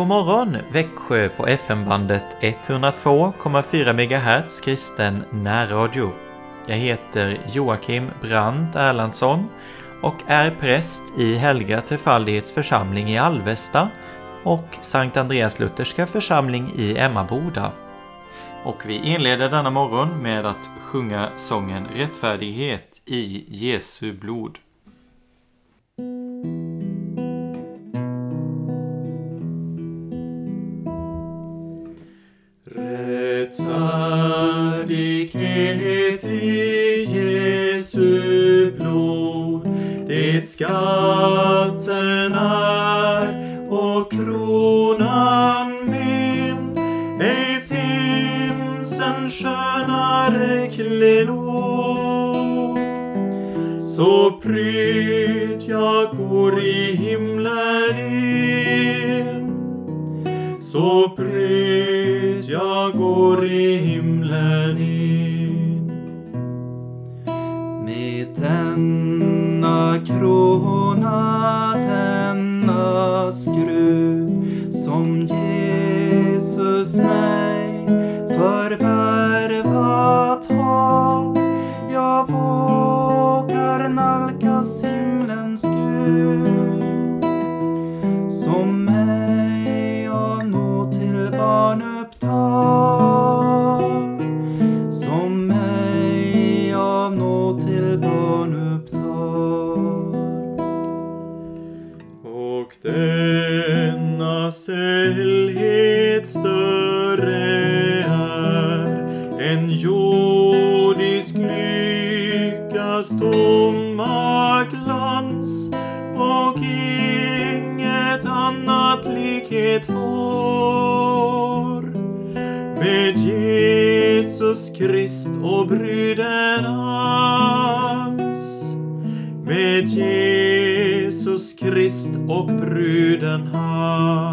God morgon Växjö på FM-bandet 102,4 MHz kristen närradio. Jag heter Joakim Brandt Erlandsson och är präst i Helga Trefaldighets församling i Alvesta och Sankt Andreas Lutherska församling i Emmaboda. Och vi inleder denna morgon med att sjunga sången Rättfärdighet i Jesu blod. Det skatten är och kronan min. Ej finns en skönare klenod. Så pryd jag går i himlen in, så pryd jag går i himlen in. Med den macro En jordisk lyckas tomma glans och inget annat likhet får med Jesus Krist och bruden hans med Jesus Krist och bruden hans.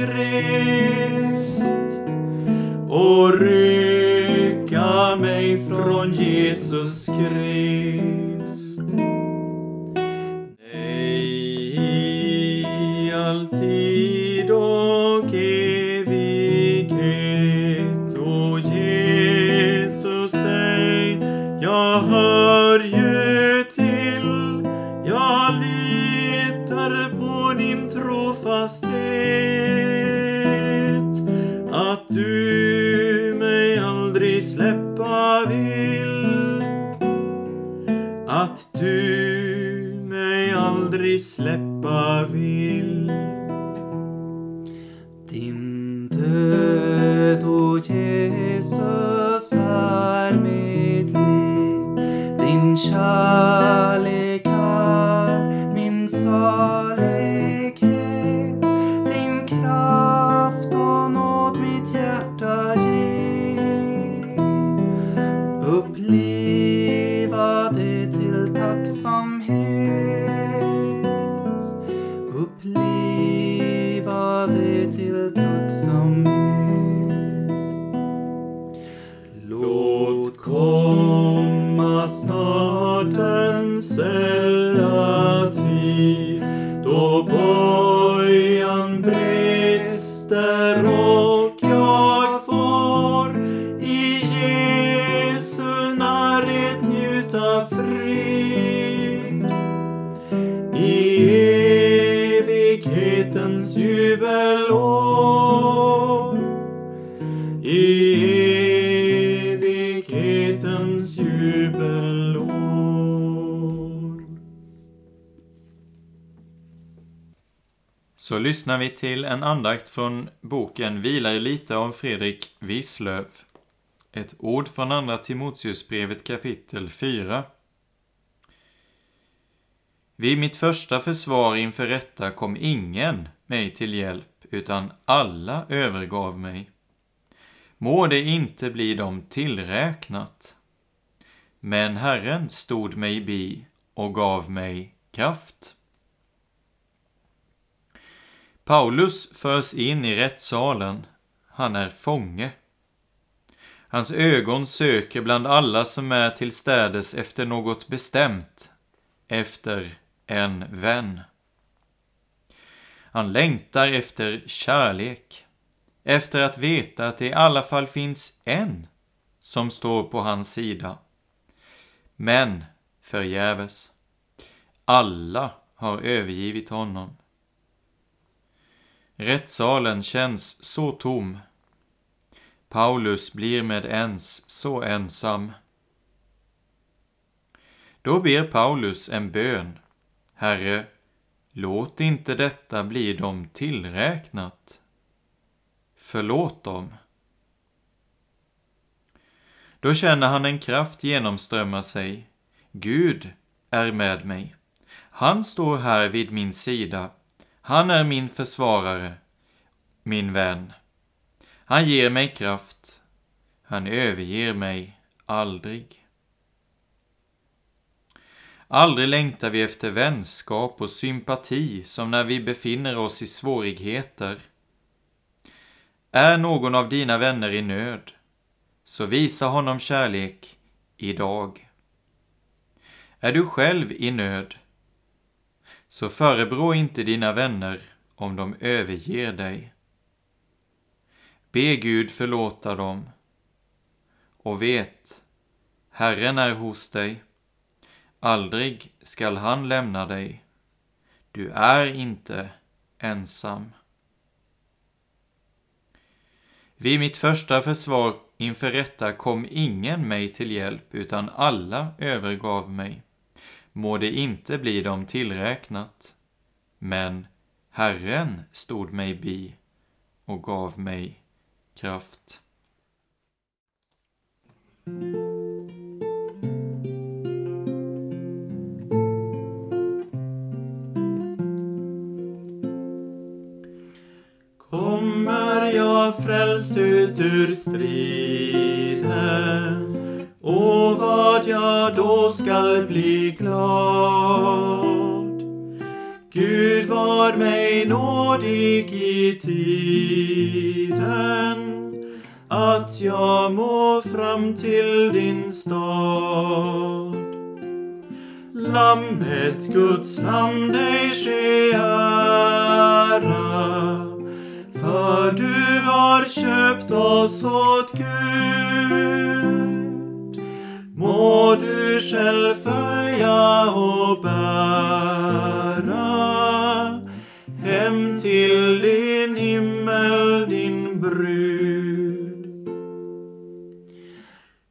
Jesus och rycka mig från Jesus Krist. Så lyssnar vi till en andakt från boken Vilar lite av Fredrik Wislöf. Ett ord från Andra Timoteusbrevet kapitel 4. Vid mitt första försvar inför rätta kom ingen mig till hjälp, utan alla övergav mig. må det inte bli dem tillräknat. Men Herren stod mig bi och gav mig kraft. Paulus förs in i rättssalen. Han är fånge. Hans ögon söker bland alla som är tillstädes efter något bestämt, efter en vän. Han längtar efter kärlek, efter att veta att det i alla fall finns en som står på hans sida. Men förgäves. Alla har övergivit honom. Rättssalen känns så tom. Paulus blir med ens så ensam. Då ber Paulus en bön. Herre, låt inte detta bli dem tillräknat. Förlåt dem. Då känner han en kraft genomströmma sig. Gud är med mig. Han står här vid min sida. Han är min försvarare, min vän. Han ger mig kraft. Han överger mig aldrig. Aldrig längtar vi efter vänskap och sympati som när vi befinner oss i svårigheter. Är någon av dina vänner i nöd, så visa honom kärlek idag. Är du själv i nöd, så förebrå inte dina vänner om de överger dig. Be Gud förlåta dem och vet, Herren är hos dig. Aldrig skall han lämna dig. Du är inte ensam. Vid mitt första försvar inför rätta kom ingen mig till hjälp, utan alla övergav mig. Må det inte bli dem tillräknat. Men Herren stod mig bi och gav mig kraft. Kommer jag frälst ut ur striden och vad jag då skall bli glad. Gud var mig nådig i tiden att jag må fram till din stad. Lammet, Guds namn dig ske ära, för du har köpt oss åt Gud. Må du själv följa och bära hem till din himmel, din brud.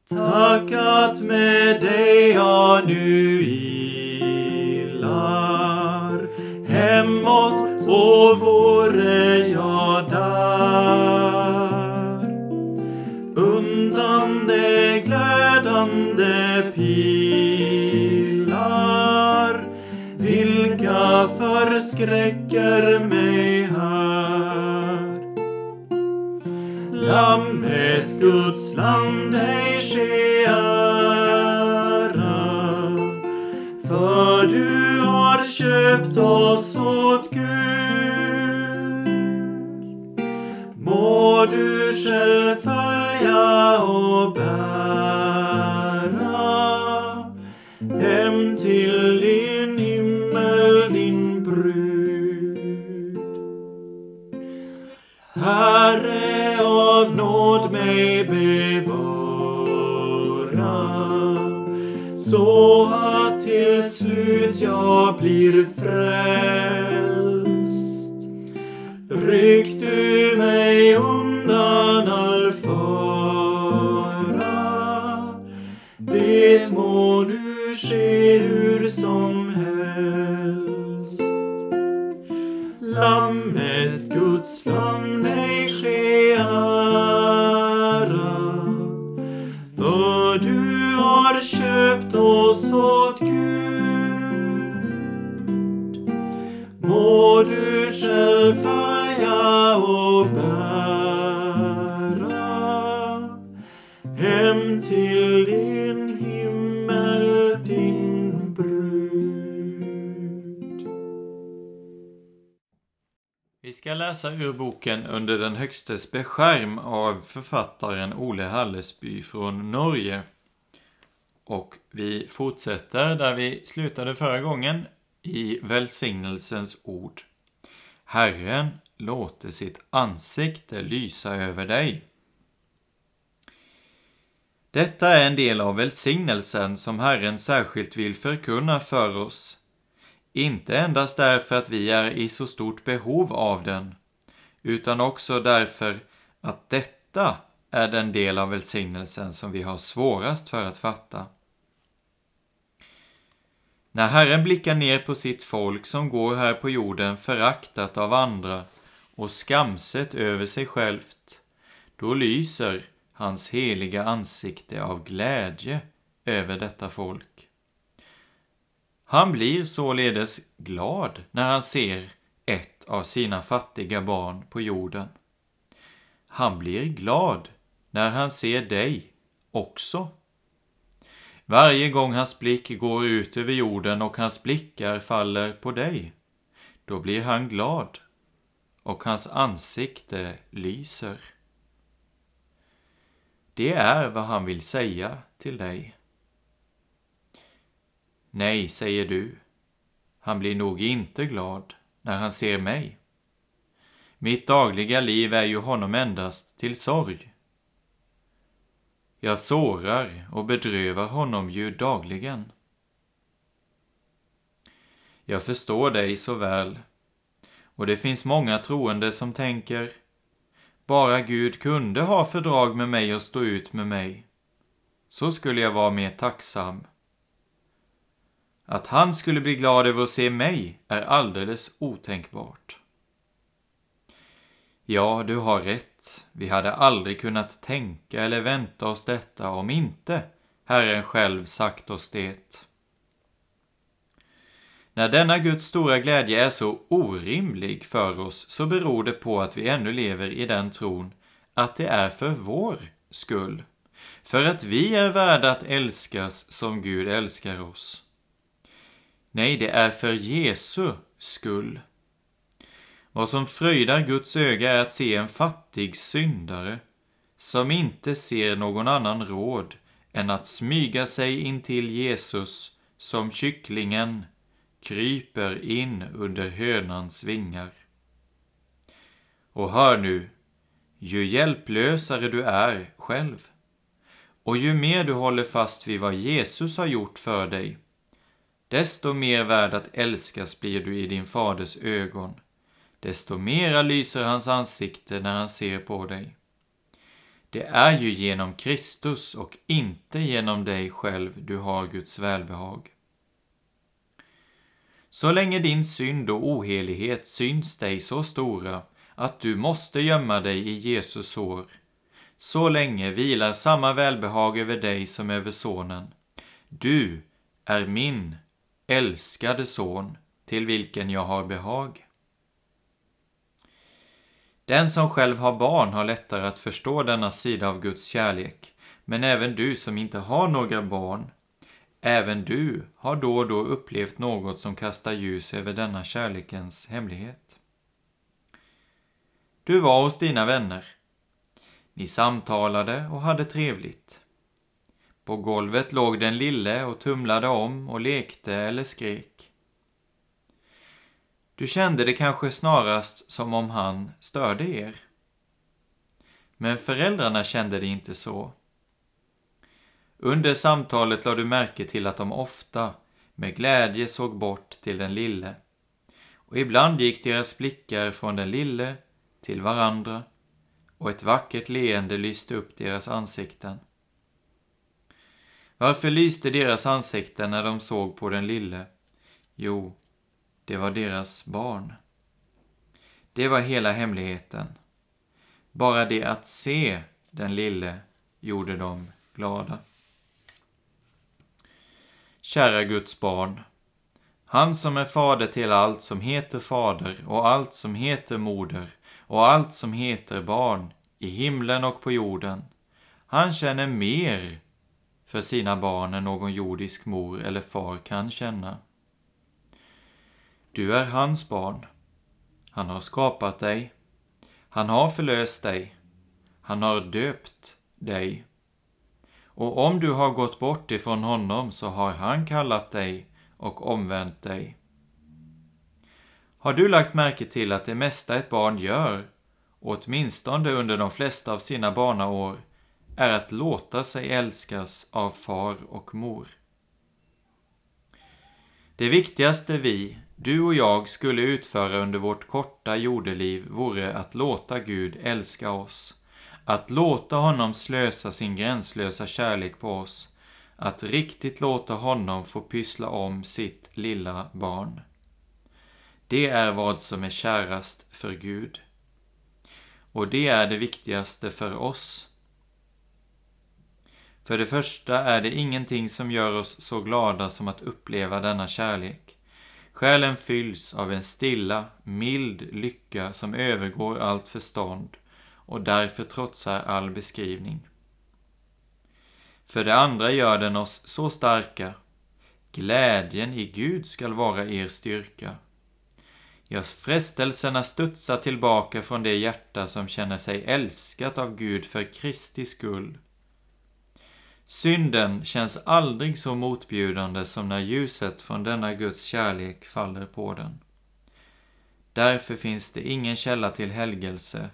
Tack att med dig jag nu ilar hemåt och vore jag skräcker mig här Lammet, Guds land, dig ske ära. För du har köpt oss åt Gud. Må du själv följa så att till slut jag blir frälst. Ryck du mig undan all fara det må nu ske hur som ska läsa ur boken Under den högstes beskärm av författaren Ole Hallesby från Norge. Och vi fortsätter där vi slutade förra gången i välsignelsens ord. Herren låter sitt ansikte lysa över dig. Detta är en del av välsignelsen som Herren särskilt vill förkunna för oss. Inte endast därför att vi är i så stort behov av den, utan också därför att detta är den del av välsignelsen som vi har svårast för att fatta. När Herren blickar ner på sitt folk som går här på jorden föraktat av andra och skamset över sig självt, då lyser hans heliga ansikte av glädje över detta folk. Han blir således glad när han ser ett av sina fattiga barn på jorden. Han blir glad när han ser dig också. Varje gång hans blick går ut över jorden och hans blickar faller på dig, då blir han glad och hans ansikte lyser. Det är vad han vill säga till dig. Nej, säger du. Han blir nog inte glad när han ser mig. Mitt dagliga liv är ju honom endast till sorg. Jag sårar och bedrövar honom ju dagligen. Jag förstår dig så väl, och det finns många troende som tänker bara Gud kunde ha fördrag med mig och stå ut med mig, så skulle jag vara mer tacksam. Att han skulle bli glad över att se mig är alldeles otänkbart. Ja, du har rätt. Vi hade aldrig kunnat tänka eller vänta oss detta om inte Herren själv sagt oss det. När denna Guds stora glädje är så orimlig för oss så beror det på att vi ännu lever i den tron att det är för vår skull. För att vi är värda att älskas som Gud älskar oss. Nej, det är för Jesu skull. Vad som fröjdar Guds öga är att se en fattig syndare som inte ser någon annan råd än att smyga sig in till Jesus som kycklingen kryper in under hönans vingar. Och hör nu, ju hjälplösare du är själv och ju mer du håller fast vid vad Jesus har gjort för dig, desto mer värd att älskas blir du i din faders ögon. Desto mera lyser hans ansikte när han ser på dig. Det är ju genom Kristus och inte genom dig själv du har Guds välbehag. Så länge din synd och ohelighet syns dig så stora att du måste gömma dig i Jesus sår, så länge vilar samma välbehag över dig som över sonen. Du är min älskade son, till vilken jag har behag. Den som själv har barn har lättare att förstå denna sida av Guds kärlek, men även du som inte har några barn Även du har då och då upplevt något som kastar ljus över denna kärlekens hemlighet. Du var hos dina vänner. Ni samtalade och hade trevligt. På golvet låg den lille och tumlade om och lekte eller skrek. Du kände det kanske snarast som om han störde er. Men föräldrarna kände det inte så. Under samtalet lade du märke till att de ofta med glädje såg bort till den lille. Och ibland gick deras blickar från den lille till varandra och ett vackert leende lyste upp deras ansikten. Varför lyste deras ansikten när de såg på den lille? Jo, det var deras barn. Det var hela hemligheten. Bara det att se den lille gjorde dem glada. Kära Guds barn. Han som är fader till allt som heter fader och allt som heter moder och allt som heter barn i himlen och på jorden. Han känner mer för sina barn än någon jordisk mor eller far kan känna. Du är hans barn. Han har skapat dig. Han har förlöst dig. Han har döpt dig. Och om du har gått bort ifrån honom så har han kallat dig och omvänt dig. Har du lagt märke till att det mesta ett barn gör, åtminstone under de flesta av sina barnaår, är att låta sig älskas av far och mor? Det viktigaste vi, du och jag, skulle utföra under vårt korta jordeliv vore att låta Gud älska oss. Att låta honom slösa sin gränslösa kärlek på oss. Att riktigt låta honom få pyssla om sitt lilla barn. Det är vad som är kärast för Gud. Och det är det viktigaste för oss. För det första är det ingenting som gör oss så glada som att uppleva denna kärlek. Själen fylls av en stilla, mild lycka som övergår allt förstånd och därför trotsar all beskrivning. För det andra gör den oss så starka. Glädjen i Gud skall vara er styrka. Ja, frestelserna studsar tillbaka från det hjärta som känner sig älskat av Gud för Kristi skull. Synden känns aldrig så motbjudande som när ljuset från denna Guds kärlek faller på den. Därför finns det ingen källa till helgelse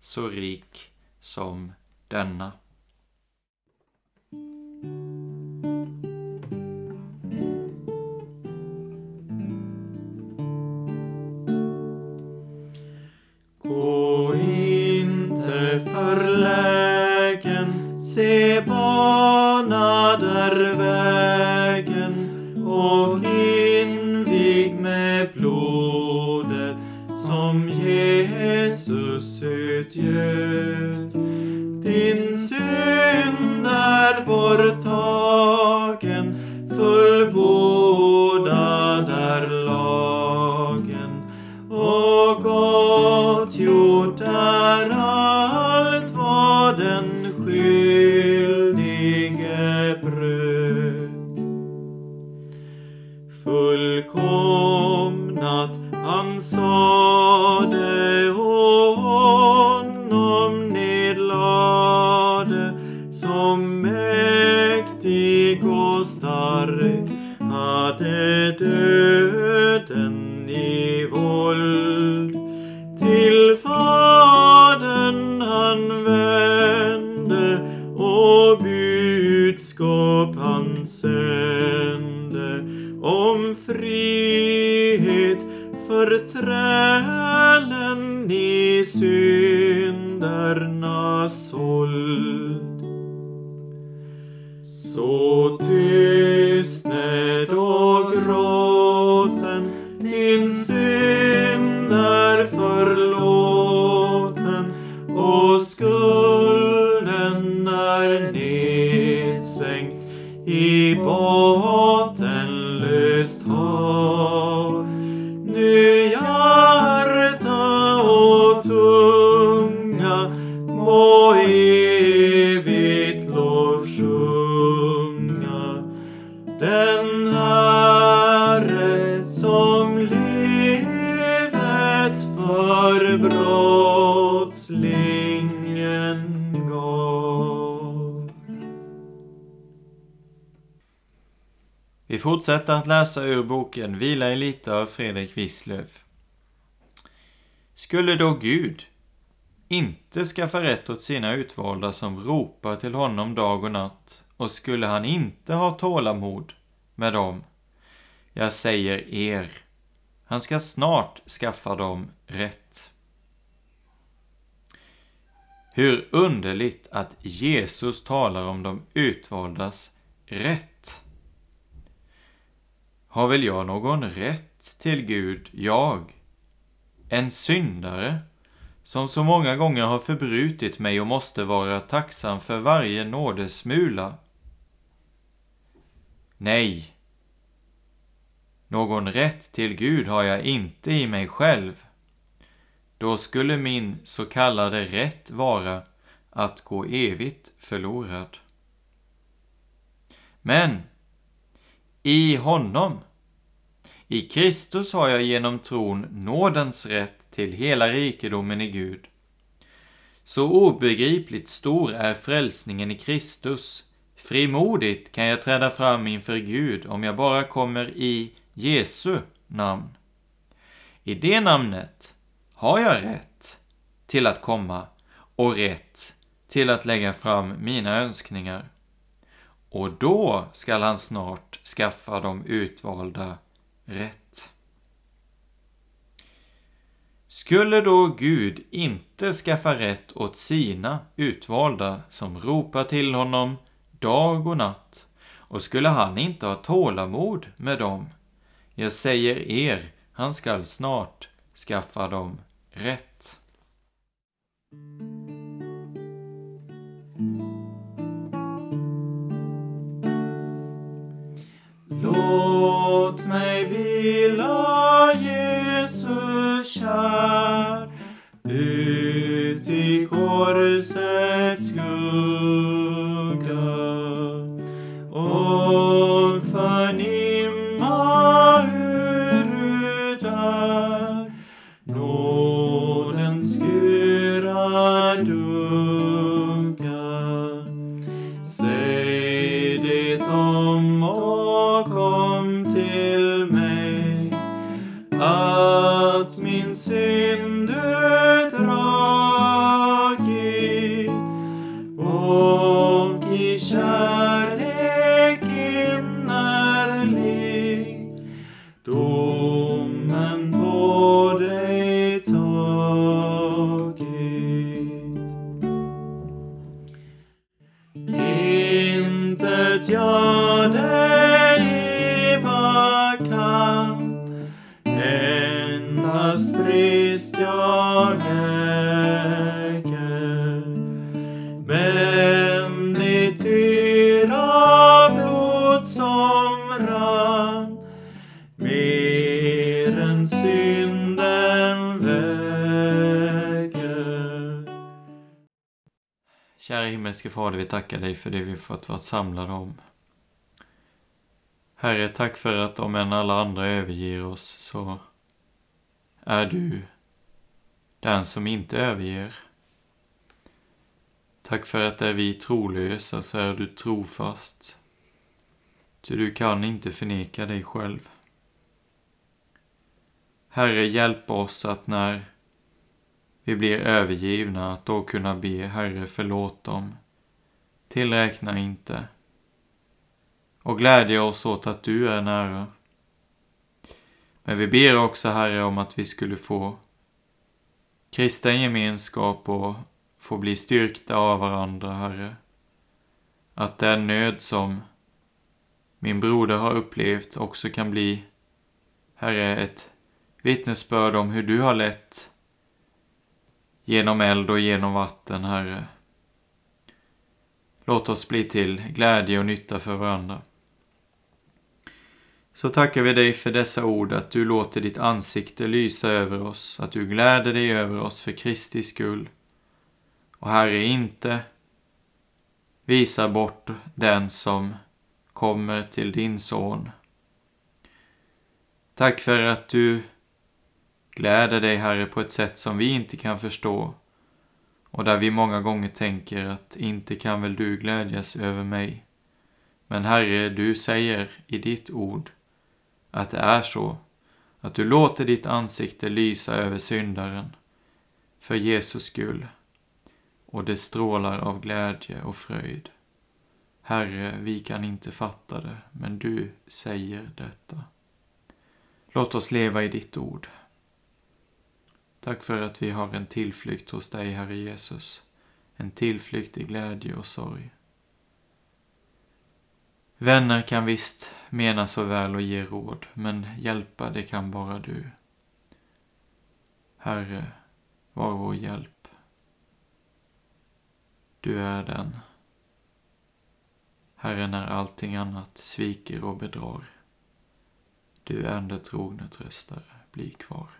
så rik som denna. Som mäktig och stark hade döden fortsätter att läsa ur boken Vila i lite av Fredrik Wislöf. Skulle då Gud inte skaffa rätt åt sina utvalda som ropar till honom dag och natt och skulle han inte ha tålamod med dem, jag säger er, han ska snart skaffa dem rätt. Hur underligt att Jesus talar om de utvaldas rätt. Har väl jag någon rätt till Gud, jag? En syndare, som så många gånger har förbrutit mig och måste vara tacksam för varje nådesmula? Nej, någon rätt till Gud har jag inte i mig själv. Då skulle min så kallade rätt vara att gå evigt förlorad. Men i honom, i Kristus har jag genom tron nådens rätt till hela rikedomen i Gud. Så obegripligt stor är frälsningen i Kristus. Frimodigt kan jag träda fram inför Gud om jag bara kommer i Jesu namn. I det namnet har jag rätt till att komma och rätt till att lägga fram mina önskningar. Och då skall han snart skaffa de utvalda rätt. Skulle då Gud inte skaffa rätt åt sina utvalda som ropar till honom dag och natt, och skulle han inte ha tålamod med dem, jag säger er, han skall snart skaffa dem rätt. Låt mig vila Jesus kär ut i korsets skugga och förnimma hur du där nådens skura dugga. Kära himmelske Fader, vi tackar dig för det vi fått vara samlade om. Herre, tack för att om än alla andra överger oss så är du den som inte överger. Tack för att är vi trolösa så är du trofast. Ty du kan inte förneka dig själv. Herre, hjälp oss att när vi blir övergivna, att då kunna be Herre förlåt dem. Tillräkna inte. Och glädja oss åt att du är nära. Men vi ber också Herre om att vi skulle få kristen gemenskap och få bli styrkta av varandra, Herre. Att den nöd som min broder har upplevt också kan bli, Herre, ett vittnesbörd om hur du har lett genom eld och genom vatten, Herre. Låt oss bli till glädje och nytta för varandra. Så tackar vi dig för dessa ord, att du låter ditt ansikte lysa över oss, att du gläder dig över oss för Kristi skull. Och Herre, inte visa bort den som kommer till din son. Tack för att du gläder dig, Herre, på ett sätt som vi inte kan förstå och där vi många gånger tänker att inte kan väl du glädjas över mig. Men Herre, du säger i ditt ord att det är så, att du låter ditt ansikte lysa över syndaren för Jesus skull och det strålar av glädje och fröjd. Herre, vi kan inte fatta det, men du säger detta. Låt oss leva i ditt ord. Tack för att vi har en tillflykt hos dig, Herre Jesus. En tillflykt i glädje och sorg. Vänner kan visst mena så väl och ge råd, men hjälpa det kan bara du. Herre, var vår hjälp. Du är den. Herre, när allting annat sviker och bedrar. Du ende trogne tröstare, bli kvar.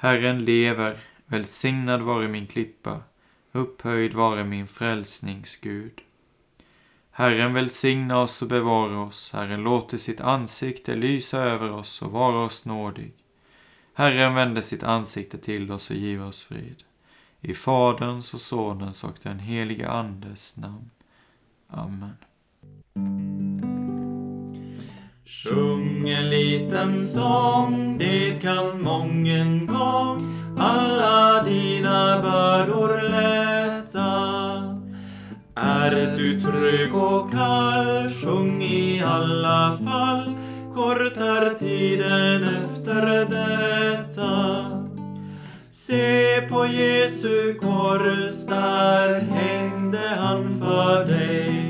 Herren lever, välsignad vare min klippa, upphöjd vare min frälsnings Gud. Herren välsigna oss och bevara oss. Herren låter sitt ansikte lysa över oss och vara oss nådig. Herren vände sitt ansikte till oss och giv oss frid. I Faderns och Sonens och den helige Andes namn. Amen. Sjung en liten sång, det kan mången gång alla dina bördor lätta. Är du trög och kall, sjung i alla fall, kort är tiden efter detta. Se på Jesu kors, där hängde han för dig.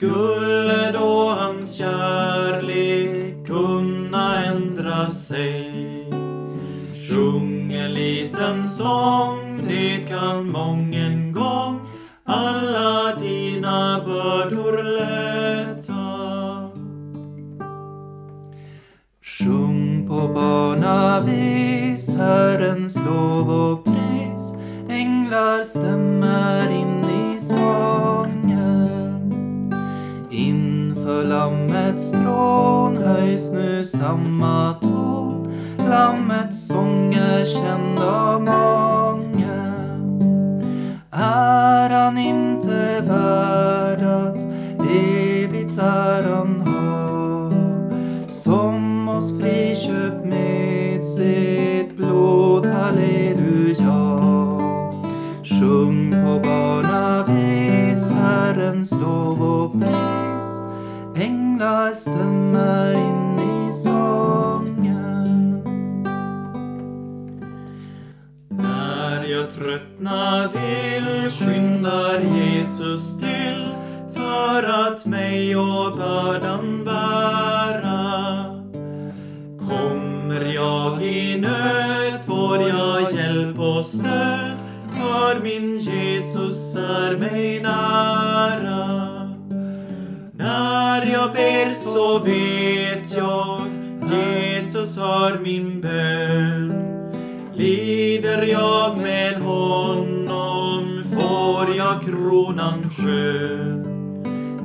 Skulle då han kärlek kunna ändra sig? Sjung en liten sång, det kan mången gång alla dina bördor lätta. Sjung på barnavis Herrens lov och pris. Änglar stämmer Lammets tron höjs nu samma ton. Lammets sång är känd av många. Är han inte värd att evigt äran ha? Som oss friköpt med sitt blod, halleluja. Sjung på barnavis Herrens lov och pris. Änglar stämmer in i sången. När jag tröttnar vill skyndar Jesus till för att mig och bördan bära. Kommer jag i nöd får jag hjälp och stöd för min Jesus är mig nära. Så vet jag Jesus hör min bön. Lider jag med honom får jag kronan skön.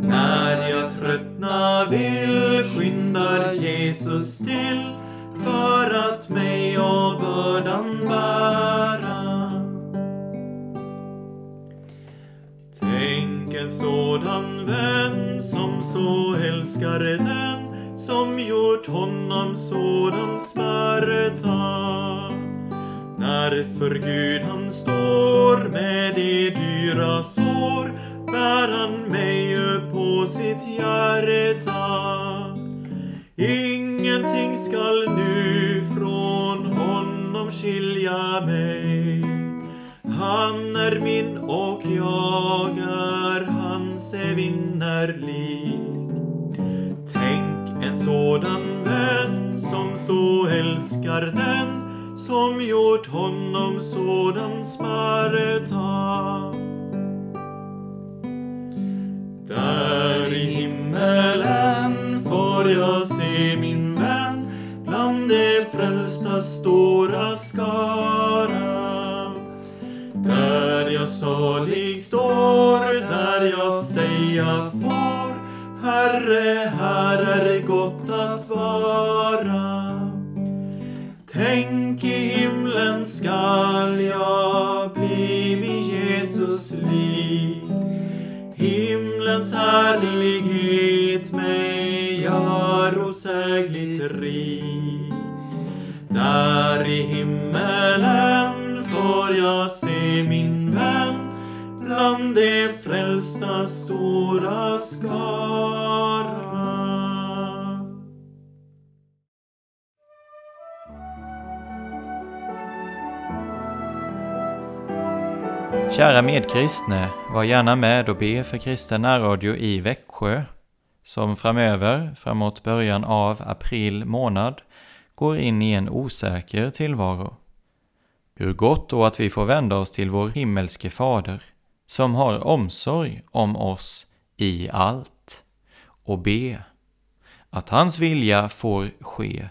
När jag tröttna vill skyndar Jesus till för att mig och bördan bära. Tänk en sådan vän som så älskar dig honom sådan smärta. När för Gud han står med de dyra sår bär han mig upp på sitt hjärta. Ingenting skall nu från honom skilja mig. Han är min och jag är hans evinnerlig. Tänk en sådan som så älskar den som gjort honom sådan smärta. Där i himmelen får jag se min vän bland de frälsta stora skara. Där jag salig står, där jag säga får Herre, här är gott att vara. Tänk i himlen skall jag bli min Jesus lik. Himlens härlighet mig gör osägligt rik. Där i himmelen får jag se min vän bland de frälsta stora skar. Kära medkristne, var gärna med och be för kristen närradio i Växjö, som framöver, framåt början av april månad, går in i en osäker tillvaro. Hur gott då att vi får vända oss till vår himmelske Fader, som har omsorg om oss i allt, och be att hans vilja får ske